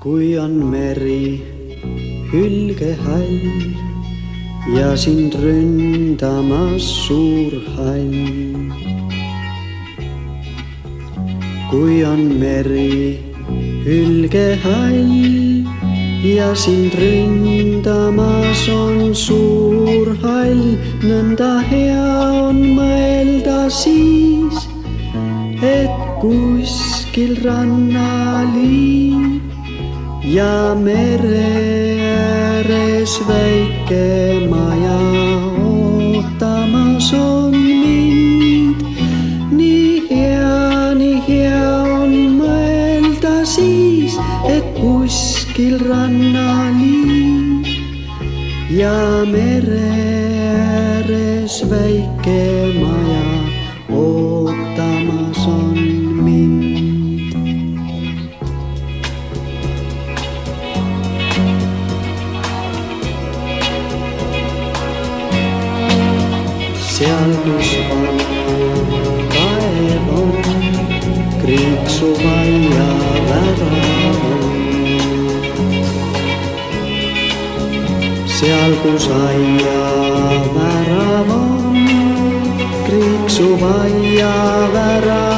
kui on meri hülgehall ja sind ründamas suur hall. kui on meri hülgehall ja sind ründamas on suur hall, nõnda hea on mõelda siis, et kuskil rannaliin ja mere ääres väike maja ootamas on mind. nii hea, nii hea on mõelda siis, et kuskil rannaliin ja mere ääres väike maja ootamas on seal, kus kaev on, kriiksuv aiavärav on. seal, kus aiavärav on, kriiksuv aiavärav, värav